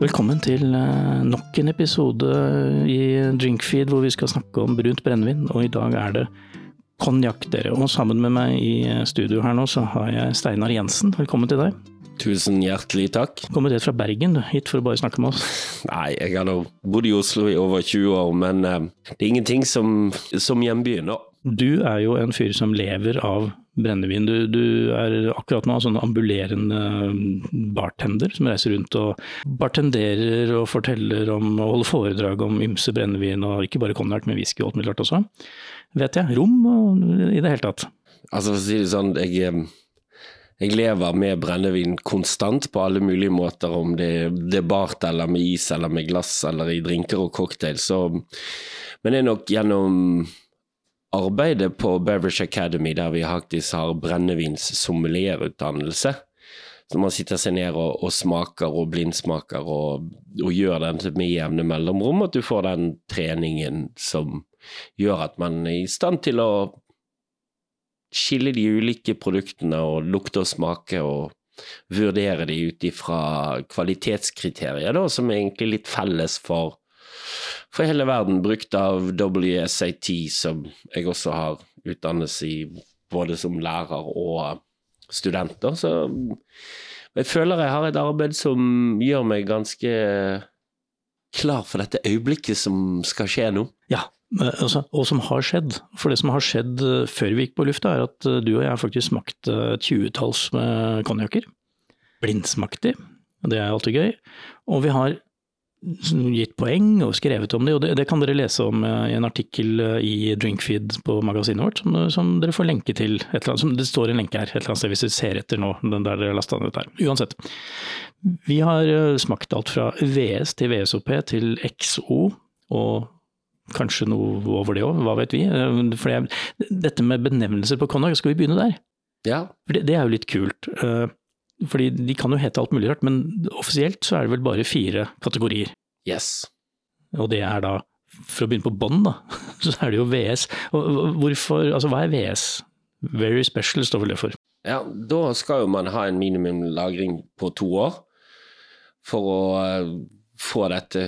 Velkommen til eh, nok en episode i Drinkfeed hvor vi skal snakke om brunt brennevin. Og i dag er det konjakk, dere. Og sammen med meg i studio her nå så har jeg Steinar Jensen. Velkommen til deg. Tusen hjertelig takk. Kommet helt fra Bergen hit for å bare snakke med oss. Nei, jeg har bodd i Oslo i over 20 år, men uh, det er ingenting som, som hjembyen nå. Du er jo en fyr som lever av brennevin. Du, du, er akkurat nå sånn ambulerende bartender som reiser rundt og bartenderer og forteller om og holder foredrag om ymse brennevin, og ikke bare konjakk, med whisky og alt mulig rart også. Vet jeg. Rom og i det hele tatt. Altså for å si det sånn, jeg jeg lever med brennevin konstant på alle mulige måter, om det, det er bart eller med is eller med glass eller i drinker og cocktail. Så, men det er nok gjennom arbeidet på Beverage Academy, der vi faktisk har brennevinssommelierutdannelse. Så man sitter seg ned og, og smaker og blindsmaker og, og gjør den med jevne mellomrom, at du får den treningen som gjør at man er i stand til å skille de ulike produktene og lukte og smake og vurdere de ut ifra kvalitetskriterier, da, som er egentlig litt felles for, for hele verden, brukt av WSAT, som jeg også har utdannelse i både som lærer og studenter. Så jeg føler jeg har et arbeid som gjør meg ganske klar for dette øyeblikket som skal skje nå. Ja, Altså, og som har skjedd. For det som har skjedd eh, før vi gikk på lufta, er at eh, du og jeg faktisk smakt et tjuetalls med konjakker. Blindsmaktig, det er alltid gøy. Og vi har gitt poeng og skrevet om det, og det, det kan dere lese om eh, i en artikkel i Drinkfeed på magasinet vårt, som, som dere får lenke til. Et eller annet, som det står en lenke her et eller annet sted hvis dere ser etter nå, den der dere lasta her. Uansett. Vi har smakt alt fra VS til VSOP til XO og Kanskje noe over det òg, hva vet vi. Eh, for dette med benevnelser på konjakk, skal vi begynne der? Ja. For det, det, er jo litt kult. Eh, fordi de kan jo hete alt mulig rart, men offisielt så er det vel bare fire kategorier. Yes. Og det er da, for å begynne på bånn, da, så er det jo VS. Og hvorfor, altså hva er VS? Very special står vel det for. Ja, da skal jo man ha en minimumlagring på to år for å uh, få dette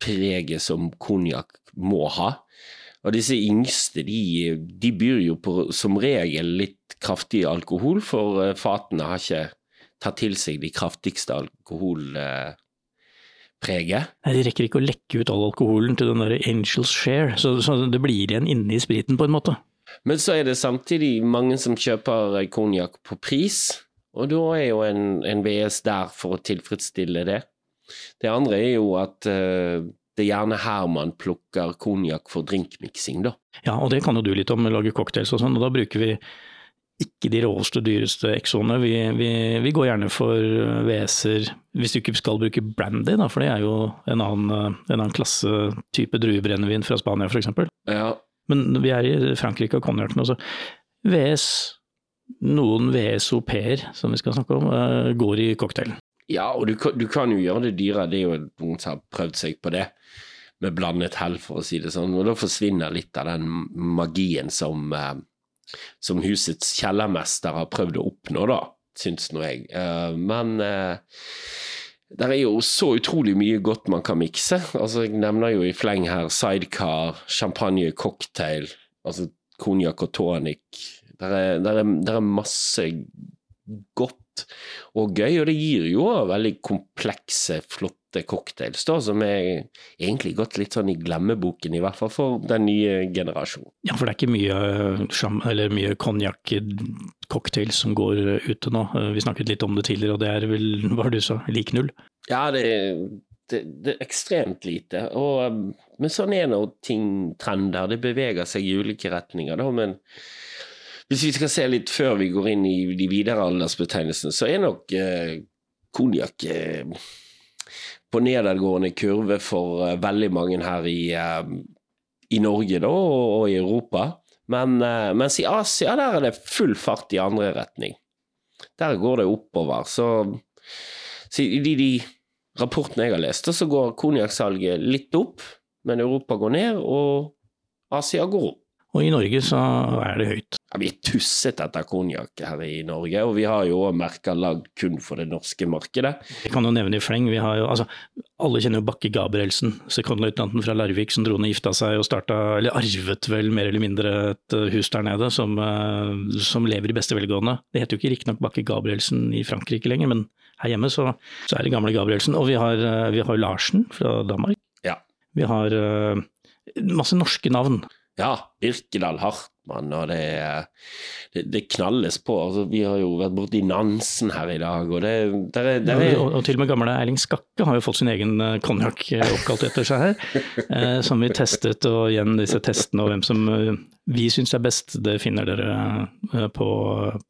preget som konjakk må ha. Og disse yngste de, de byr jo på som regel litt kraftig alkohol, for eh, fatene har ikke tatt til seg de kraftigste alkoholpreget. Nei, De rekker ikke å lekke ut all alkoholen til den der Angels Share, så, så det blir igjen inne i spriten på en måte. Men så er det samtidig mange som kjøper konjakk på pris, og da er jo en, en, VS der for å tilfredsstille det. Det andre er jo at uh, det er gjerne her man plukker konjakk for drinkmiksing, da. Ja, og det kan jo du litt om, lage cocktails og sånn, og da bruker vi ikke de råeste, dyreste exoene. Vi, vi, vi, går gjerne for WS-er hvis du ikke skal bruke brandy, da, for det er jo en annen, en annen klasse type druebrennevin fra Spania f.eks. Ja. Men vi er i Frankrike og konjakken også. VS, noen VSOP-er som vi skal snakke om, eh, går i cocktailen. Ja, og du, du, kan jo gjøre det dyrere, det er jo noen som har prøvd seg på det, med blandet hell, for å si det sånn. Og da forsvinner litt av den magien som, eh, som husets kjellermester har prøvd å oppnå, da, syns nå jeg. Eh, men eh, det er jo så utrolig mye godt man kan mikse. Altså, jeg nevner jo i fleng her sidecar, champagne, cocktail, altså konjakk og tonic. Det er, er, er, masse godt og gøy, og det gir jo veldig komplekse, flotte cocktails, da, som er egentlig gått litt sånn i glemmeboken, i hvert fall for den nye generasjonen. Ja, for det er ikke mye, eller mye konjakk-cocktails som går ute nå. Vi snakket litt om det tidligere, og det er vel, hva var det du sa, lik null? Ja, det det, det er ekstremt lite. Og, men sånn er nå ting trender. Det beveger seg i ulike retninger. Da, men hvis vi skal se litt før vi går inn i de videre aldersbetegnelsene, så er nok eh, konjakk eh, på nedadgående kurve for uh, veldig mange her i, uh, i Norge da, og, og, i Europa. Men, uh, mens i Asia der er det full fart i andre retning. Der går det oppover. Så, så i de, de rapportene jeg har lest, så går konjakksalget litt opp, men Europa går ned, og Asia går opp. Og i Norge så er det høyt. ja, Vi er tusset etter konjakk her i Norge, og vi har jo òg merker lagd kun for det norske markedet. Jeg kan jo nevne i fleng, vi har jo, altså, alle kjenner jo Bakke Gabrielsen, sekondløytnanten fra Larvik som dro ned, gifta seg og starta, eller arvet vel mer eller mindre et eh, hus der nede, som, eh, som lever i beste velgående. Det heter jo ikke riktignok Bakke Gabrielsen i Frankrike lenger, men her hjemme så, så er det gamle Gabrielsen. Og vi har, eh, vi har Larsen fra Danmark. Ja. Vi har uh, masse norske navn. Ja, Birkedal Hartmann, og det, det, det knalles på. Altså, vi har jo vært borti Nansen her i dag, og det der er, der er... Og, og, til og med gamle Erling Skakke har jo fått sin egen konjakk oppkalt etter seg her, eh, som vi testet. Og igjen disse testene og hvem som vi syns er best, det finner dere på,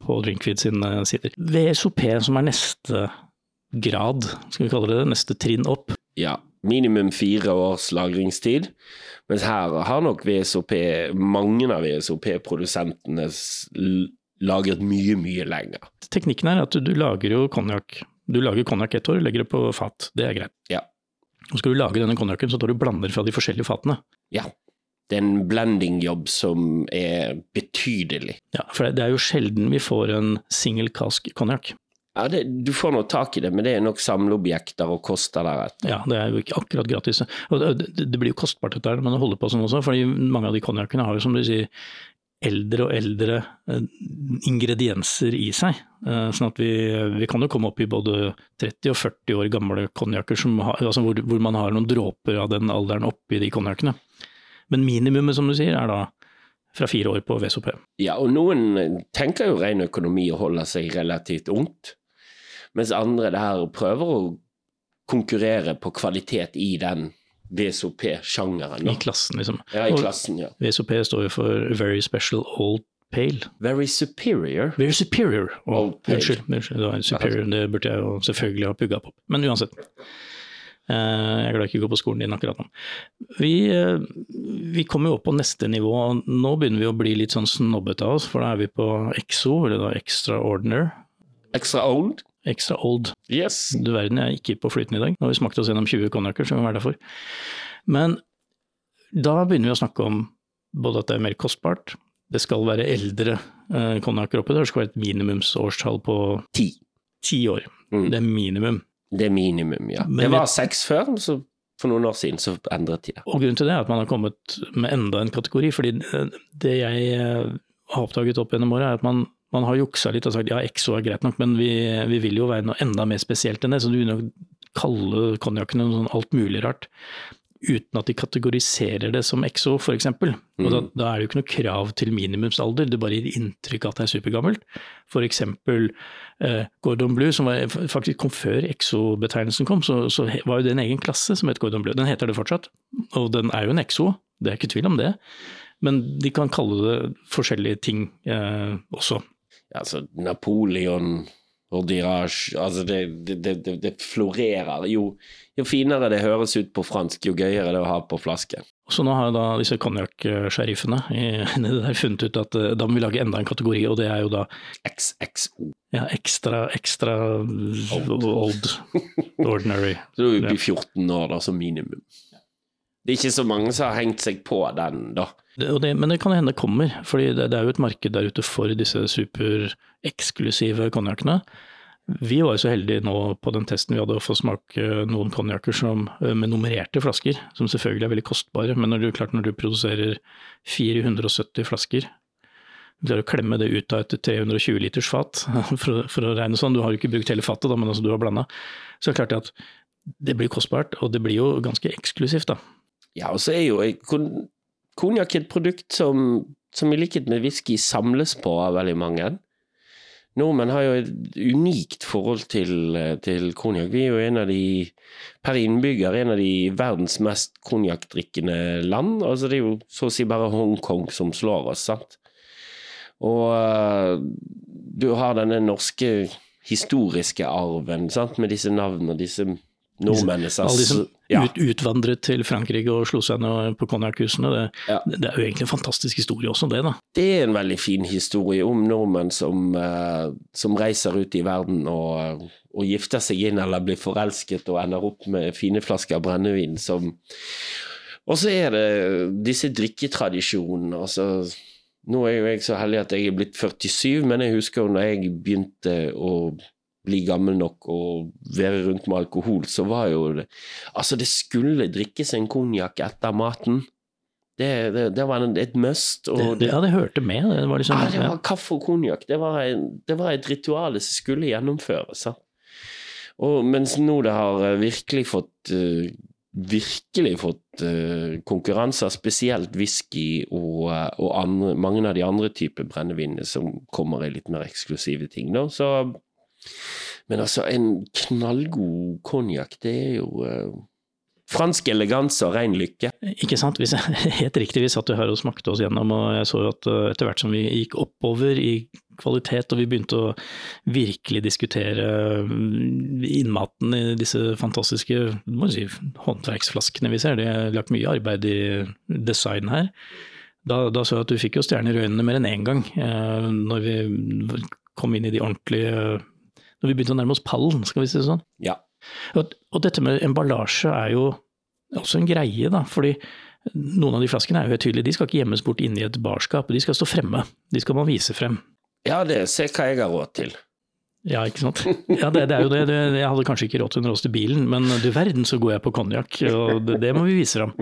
på Drinkfeed sine sider. VSOP, som er neste grad, skal vi kalle det det, neste trinn opp. Ja, minimum fire års lagringstid. Mens her har nok VSOP, mange av VSOP-produsentene lagret mye, mye lenger. Teknikken er at du, du lager jo konjakk. Du lager konjakk ett år, legger det på fat. Det er greit. Ja. Og skal du lage denne konjakken, så tar du blander fra de forskjellige fatene. Ja. Det er en blendingjobb som er betydelig. Ja, for det er jo sjelden vi får en single cask konjakk. Ja, det, Du får nå tak i det, men det er nok samleobjekter og koster deretter. Ja, det er jo ikke akkurat gratis. Det, det blir jo kostbart dette her, men det holder på sånn også, fordi mange av de konjakkene har jo som du sier eldre og eldre ingredienser i seg. Sånn at vi, vi, kan jo komme opp i både 30 og 40 år gamle konjakker altså hvor, hvor, man har noen dråper av den alderen oppi de konjakkene. Men minimumet, som du sier, er da fra fire år på VSOP. Ja, og noen tenker jo ren økonomi og holder seg relativt ungt. Mens andre der prøver å konkurrere på kvalitet i den VSOP-sjangeren. I klassen, liksom. Ja, i klassen, ja. VSOP står jo for Very Special Old Pale. Very Superior. Very Superior. Oh, Old Pale. Unnskyld, unnskyld, det superior, det burde jeg jo selvfølgelig ha pugga på. Men uansett. Jeg er glad jeg ikke går på skolen din akkurat nå. Vi, vi kommer jo opp på neste nivå. og Nå begynner vi å bli litt sånn snobbete av oss, for da er vi på EXO, eller da Extraordinary. Extra old? Extra old. Yes. Du verden, jeg ikke på flyten i dag. Nå har vi smakt oss gjennom 20 konjakker, så vi må være derfor. Men da begynner vi å snakke om både at det er mer kostbart, det skal være eldre eh, konjakker oppi der, det skal være et minimumsårstall på Ti. ti år. Mm. Det er minimum. Det er minimum, ja. Men det var seks før, så for noen år siden så endret de det. Og grunnen til det er at man har kommet med enda en kategori. fordi det jeg eh, har oppdaget opp gjennom året, er at man, man har juksa litt og sagt ja, Exo er greit nok, men vi, vi vil jo være noe enda mer spesielt enn det. Så du begynner å kalle konjakkene noe sånn alt mulig rart. Uten at de kategoriserer det som Exo, f.eks. Og da, da er det jo ikke noe krav til minimumsalder, det bare gir inntrykk av at det er supergammelt. F.eks. Eh, Gordon Blue, som var, faktisk kom før Exo-betegnelsen kom, så, så var jo det en egen klasse som het Gordon Blue. Den heter det fortsatt, og den er jo en Exo, det er ikke tvil om det. Men de kan kalle det forskjellige ting eh, også. Ja, altså Napoleon og Dirage Altså, det, det, det, det, florerer. Jo, jo finere det høres ut på fransk, jo gøyere det å ha på flaske. Så nå har da disse konjakk-sheriffene funnet ut at eh, da må vi lage enda en kategori, og det er jo da XXO. ja, ekstra, ekstra old, ordinary. Så du er oppe i 14 år, da, som minimum. Det er ikke så mange som har hengt seg på den, da. Det, det, men det kan hende det kommer, fordi det, det er jo et marked der ute for disse supereksklusive konjakkene. Vi var jo så heldige nå på den testen vi hadde å få smake noen konjakker med nummererte flasker, som selvfølgelig er veldig kostbare, men når du, klart når du produserer 470 flasker, du klarer å klemme det ut av et 320 liters fat, for, for å regne sånn, du har jo ikke brukt hele fatet da, men altså du har blanda, så er det klart at det blir kostbart, og det blir jo ganske eksklusivt da. Ja, og så er jo kon- konjakk et produkt som, som i likhet med whisky samles på av veldig mange. Nordmenn har jo et unikt forhold til, til konjakk. Vi er jo en av de, per innbygger, en av de verdens mest konjakkdrikkende land. Altså det er jo så å si bare Hongkong som slår oss, sant. Og eh, du har denne norske historiske arven, sant, med disse navnene, disse nordmennene Alle ja. ut, utvandret til Frankrike og slo seg ned på konjakkhusene, det, Ja. det er jo egentlig en fantastisk historie også, det da. Det er en veldig fin historie om nordmenn som, eh, som reiser ut i verden og, og gifter seg inn eller blir forelsket og ender opp med fine flasker brennevin som Og så er det disse drikketradisjonene, altså Nå er jo jeg så heldig at jeg er blitt 47, men jeg husker jo når jeg begynte å bli gammel nok og være rundt med alkohol, så var jo det Altså, det skulle drikkes en konjakk etter maten. Det, det, det var en, et must. Og det, ja, det hørte med. Det var liksom, ja, det var kaffe og konjakk. Det, var det var et ritual som skulle gjennomføres. Og mens nå det har eh, virkelig fått eh, virkelig fått eh, konkurranser, spesielt whisky og, og andre, mange av de andre typer brennevinene som kommer i litt mer eksklusive ting. Da. Så, men altså, en knallgod konjakk, det er jo eh, fransk eleganse og ren lykke. Ikke sant? Hvis jeg, helt riktig, vi satt jo her og smakte oss gjennom, og jeg så jo at uh, etter hvert som vi gikk oppover i kvalitet, og vi begynte å virkelig diskutere mm, innmaten i disse fantastiske si, håndverksflaskene vi ser, det er lagt mye arbeid i design her. Da, da så jeg at du fikk jo stjerner i øynene mer enn én gang, eh, når vi kom inn i de ordentlige Når vi begynte å nærme oss pallen, skal vi si det sånn. Ja. Og, og dette med emballasje er jo også en greie, da. Fordi noen av de flaskene er jo helt tydelige, de skal ikke gjemmes bort inni i et barskap, de skal stå fremme. De skal man vise frem. ja, det se hva jeg har råd til. Ja, ikke sant. Ja, det, det er jo det. Jeg hadde kanskje ikke råd til en roast i bilen, men du verden så går jeg på konjakk, og det, det må vi vise fram.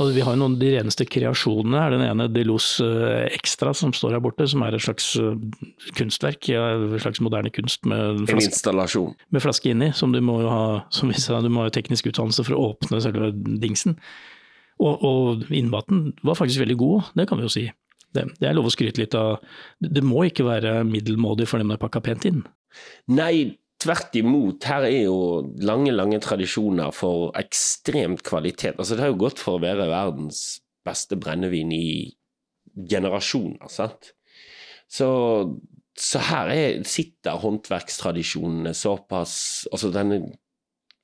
Og vi har jo noen av de reneste kreasjonene her. Den ene Delos eh, Extra som står her borte, som er et slags eh, kunstverk, ja, et slags moderne kunst med En flaske, installasjon. med flaske inni, som du må jo ha som vi sa, du må ha teknisk utdannelse for å åpne selve dingsen. Og, og innmaten var faktisk veldig god, det kan vi jo si. Det, det er lov å skryte litt av. Det må ikke være middelmådig for dem å pakka pent inn. Nei, tvert imot. Her er jo lange, lange tradisjoner for ekstremt kvalitet. Altså, det har jo gått for å være verdens beste brennevin i generasjoner, sant. Så, så her er, sitter håndverkstradisjonene såpass Altså denne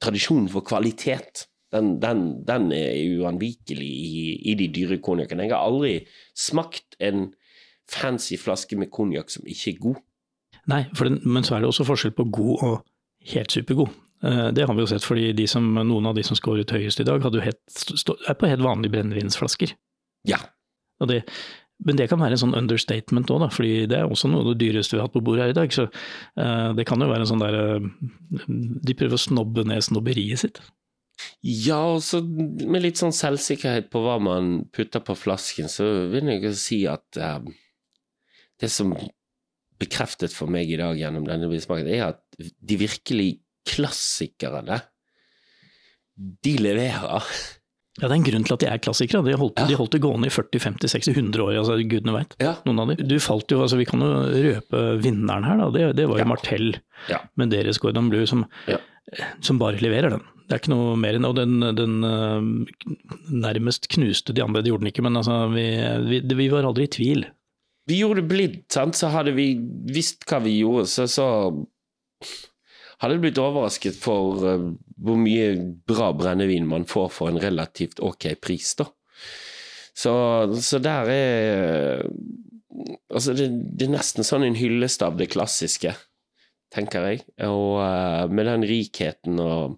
tradisjonen for kvalitet, den, den, den er uanvikelig i, i de dyre konjakkene. Jeg har aldri smakt en fancy flaske med konjakk som ikke er god. Nei, for den, men så er det også forskjell på god og helt supergod. Eh, Det har vi jo sett, fordi de som, noen av de som skåret høyest i dag, helt, er på helt vanlige brennevinsflasker. Ja. Det, men det kan være en sånn understatement òg, fordi det er også noe av det dyreste vi har hatt på bordet her i dag. Så uh, det kan jo være en sånn der uh, De prøver å snobbe ned snobberiet sitt. Ja, og så med litt sånn selvsikkerhet på hva man putter på flasken, så vil jeg jo si at uh, det som bekreftet for meg i dag gjennom denne bismaken, er at de virkelig klassikerne, de leverer. Ja, det er en grunn til at de er klassikere. De holdt, Ja. de holdt det gående i 40, 50, 60, 100 år, altså gudene veit. Ja. Noen av de. Du falt jo, altså vi kan jo røpe vinneren her, da. Det, det var jo Ja. Martell Ja. med deres Gordon Blue som, som bare leverer den. Det er ikke noe mer enn Og den, den eh, nærmest knuste de andre, det gjorde den ikke, men altså, vi, vi, vi var aldri i tvil. Vi gjorde det blidt, sant, så hadde vi visst hva vi gjorde, så, så hadde jeg blitt overrasket for uh, hvor mye bra brennevin man får for en relativt ok pris, da. Så, så der er Altså, det, det er nesten sånn en hyllest av det klassiske, tenker jeg. Og uh, med den rikheten og,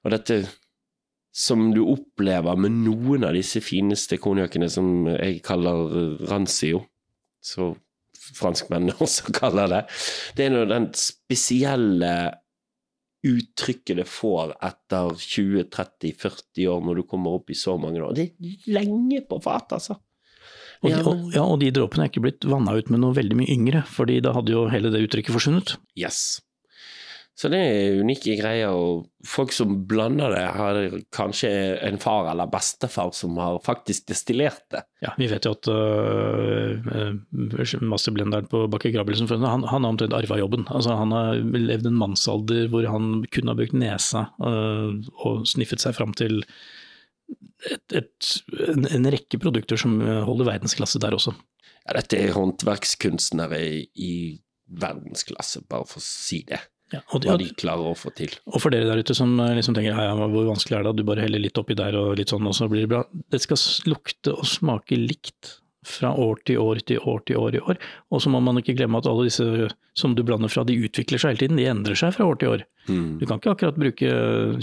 og dette som du opplever med noen av disse fineste konjakkene som jeg kaller rancio, så franskmennene også kaller det. Det er nå den spesielle uttrykket det får etter 20-30-40 år når du kommer opp i så mange år. Det er lenge på fatet, altså. Og, Ja, de, og, ja, og de dråpene er ikke blitt vanna ut med noe veldig mye yngre, fordi da hadde jo hele det uttrykket forsvunnet. Yes. Så det er unike greier, og folk som blander det, har kanskje en far eller bestefar som har faktisk destillert det. Ja, vi vet jo at uh, masterblenderen på Bakke Grabelsen, han, han har omtrent arva jobben. Altså, han har levd en mannsalder hvor han kun har brukt nesa uh, og sniffet seg fram til et, et, en, en rekke produkter som holder verdensklasse der også. Ja, dette er håndverkskunstnere i, i verdensklasse, bare for å si det. Ja, og, Hva de, klarer å få til. og for dere der ute som øh, liksom tenker ja, ja, hvor vanskelig er det, du bare heller litt oppi der og litt sånn, og så blir det bra. Det skal lukte og smake likt fra år til år til år til år i år. Og så må man ikke glemme at alle disse som du blander fra, de utvikler seg hele tiden. De endrer seg fra år til år. Mm. Du kan ikke akkurat bruke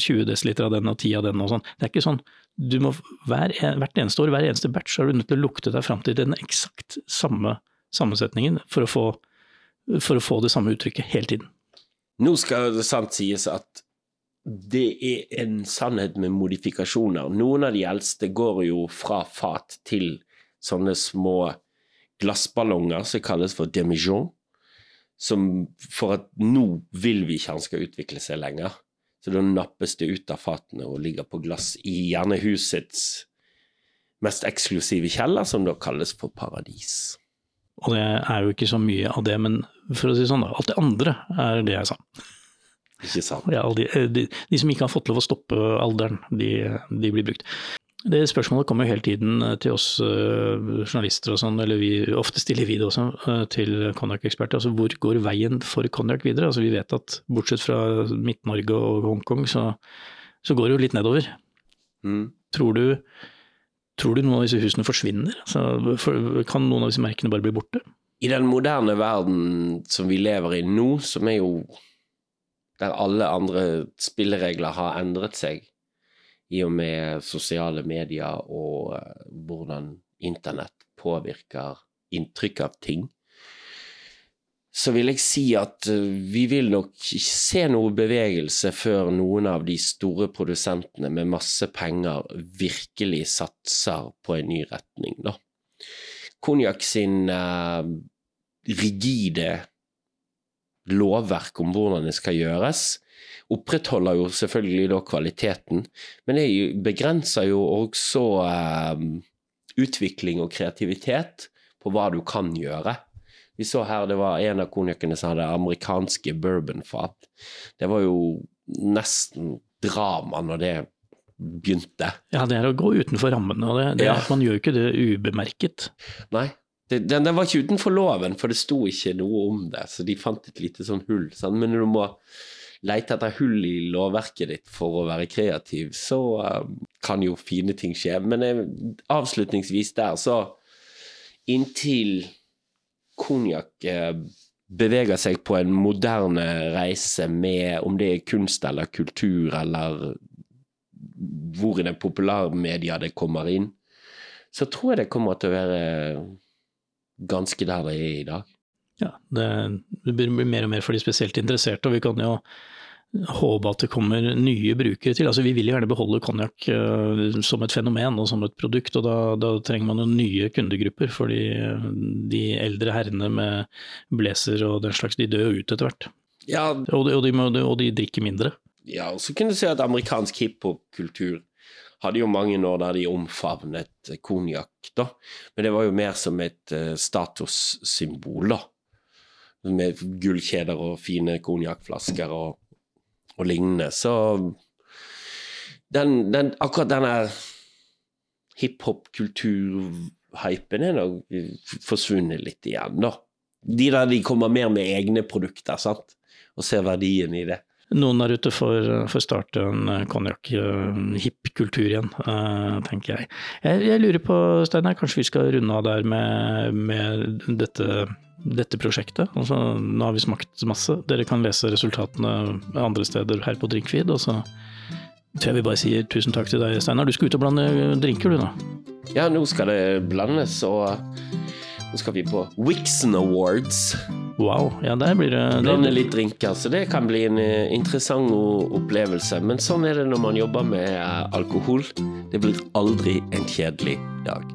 20 dl av den og 10 av den og sånn. Det er ikke sånn. Du må hver, hvert eneste år, hver eneste batch, er du nødt til å lukte deg fram til den eksakt samme sammensetningen for å, få, for å få det samme uttrykket hele tiden. Nå skal det sant sies at det er en sannhet med modifikasjoner. Noen av de eldste går jo fra fat til sånne små glassballonger som kalles for demijon. Som for at nå vil vi ikke han skal utvikle seg lenger. Så da nappes det ut av fatene og ligger på glass i gjerne husets mest eksklusive kjeller, som da kalles for paradis. Og det er jo ikke så mye av det, men for å si sånn, da, alt det andre er det jeg sa. Ikke sant? Ja, de, de, de, som ikke har fått lov å stoppe alderen, de, de blir brukt. Det Spørsmålet kommer jo hele tiden eh, til oss uh, journalister og sånn, eller vi, ofte stiller vi det også til konjakkeksperter. Altså hvor går veien for konjakk videre? Altså Vi vet at bortsett fra Midt-Norge og Hongkong, så, så, går det jo litt nedover. Mm. Tror, du, tror, du, noen av disse husene forsvinner? Altså, kan noen av disse merkene bare bli borte? I den moderne verden som vi lever i nå, som er jo der alle andre spilleregler har endret seg, i og med sosiale medier og uh, hvordan internett påvirker inntrykk av ting, så vil jeg si at uh, vi vil nok se noe bevegelse før noen av de store produsentene med masse penger virkelig satser på en ny retning, da. Konjakk sin eh, rigide lovverk om hvordan det skal gjøres, opprettholder jo selvfølgelig da kvaliteten, men det begrenser jo også eh, utvikling og kreativitet på hva du kan gjøre. Vi så her det var en av konjakkene som hadde amerikanske bourbonfat. Det var jo nesten drama når det begynte. Ja, det er å gå utenfor rammene, og det, det, ja. man gjør jo ikke det ubemerket. Nei, den, den, var ikke utenfor loven, for det sto ikke noe om det, så de fant et lite sånn hull. Sant? Men du må leite etter hull i lovverket ditt for å være kreativ, så um, kan jo fine ting skje. Men jeg, avslutningsvis der, så Inntil konjakk eh, beveger seg på en moderne reise med om det er kunst eller kultur eller hvor i den populærmedia det kommer inn, så tror jeg det kommer til å være ganske der det er i dag. Ja, det, det blir mer og mer for de spesielt interesserte, og vi kan jo håpe at det kommer nye brukere til. Altså, vi vil gjerne beholde konjakk uh, som et fenomen og som et produkt, og da, da trenger man jo nye kundegrupper. fordi de eldre herrene med blazer og den slags, de dør ut etter hvert. Ja. Og, de, og, de må, og, de, drikker mindre. Ja, og så kunne du si at amerikansk hiphop-kultur hadde jo mange år der de omfavnet konjakk, da. Men det var jo mer som et uh, statussymbol, da. Med gullkjeder og fine konjakkflasker og og lignende. Så den, den, akkurat denne hiphop-kulturhypen er nok forsvunnet litt igjen, da. De der de kommer mer med egne produkter, sant, og ser verdien i det. Noen der ute får, får starte en konjakk-hipp-kultur igjen, uh, tenker jeg. jeg. jeg. lurer på, Steinar, kanskje vi skal runde av der med, med dette dette prosjektet. Altså, nå har vi smakt masse. Dere kan lese resultatene andre steder her på Drinkfeed. Og så tror jeg vi bare sier tusen takk til deg, Steinar. Du skal ut og blande drinker, du nå? Ja, nå skal det blandes, og nå skal vi på Wixon Awards. Wow. Ja, der blir det Blande litt drinker, så det kan bli en eh, interessant opplevelse. Men sånn er det når man jobber med eh, alkohol. Det blir aldri en kjedelig dag.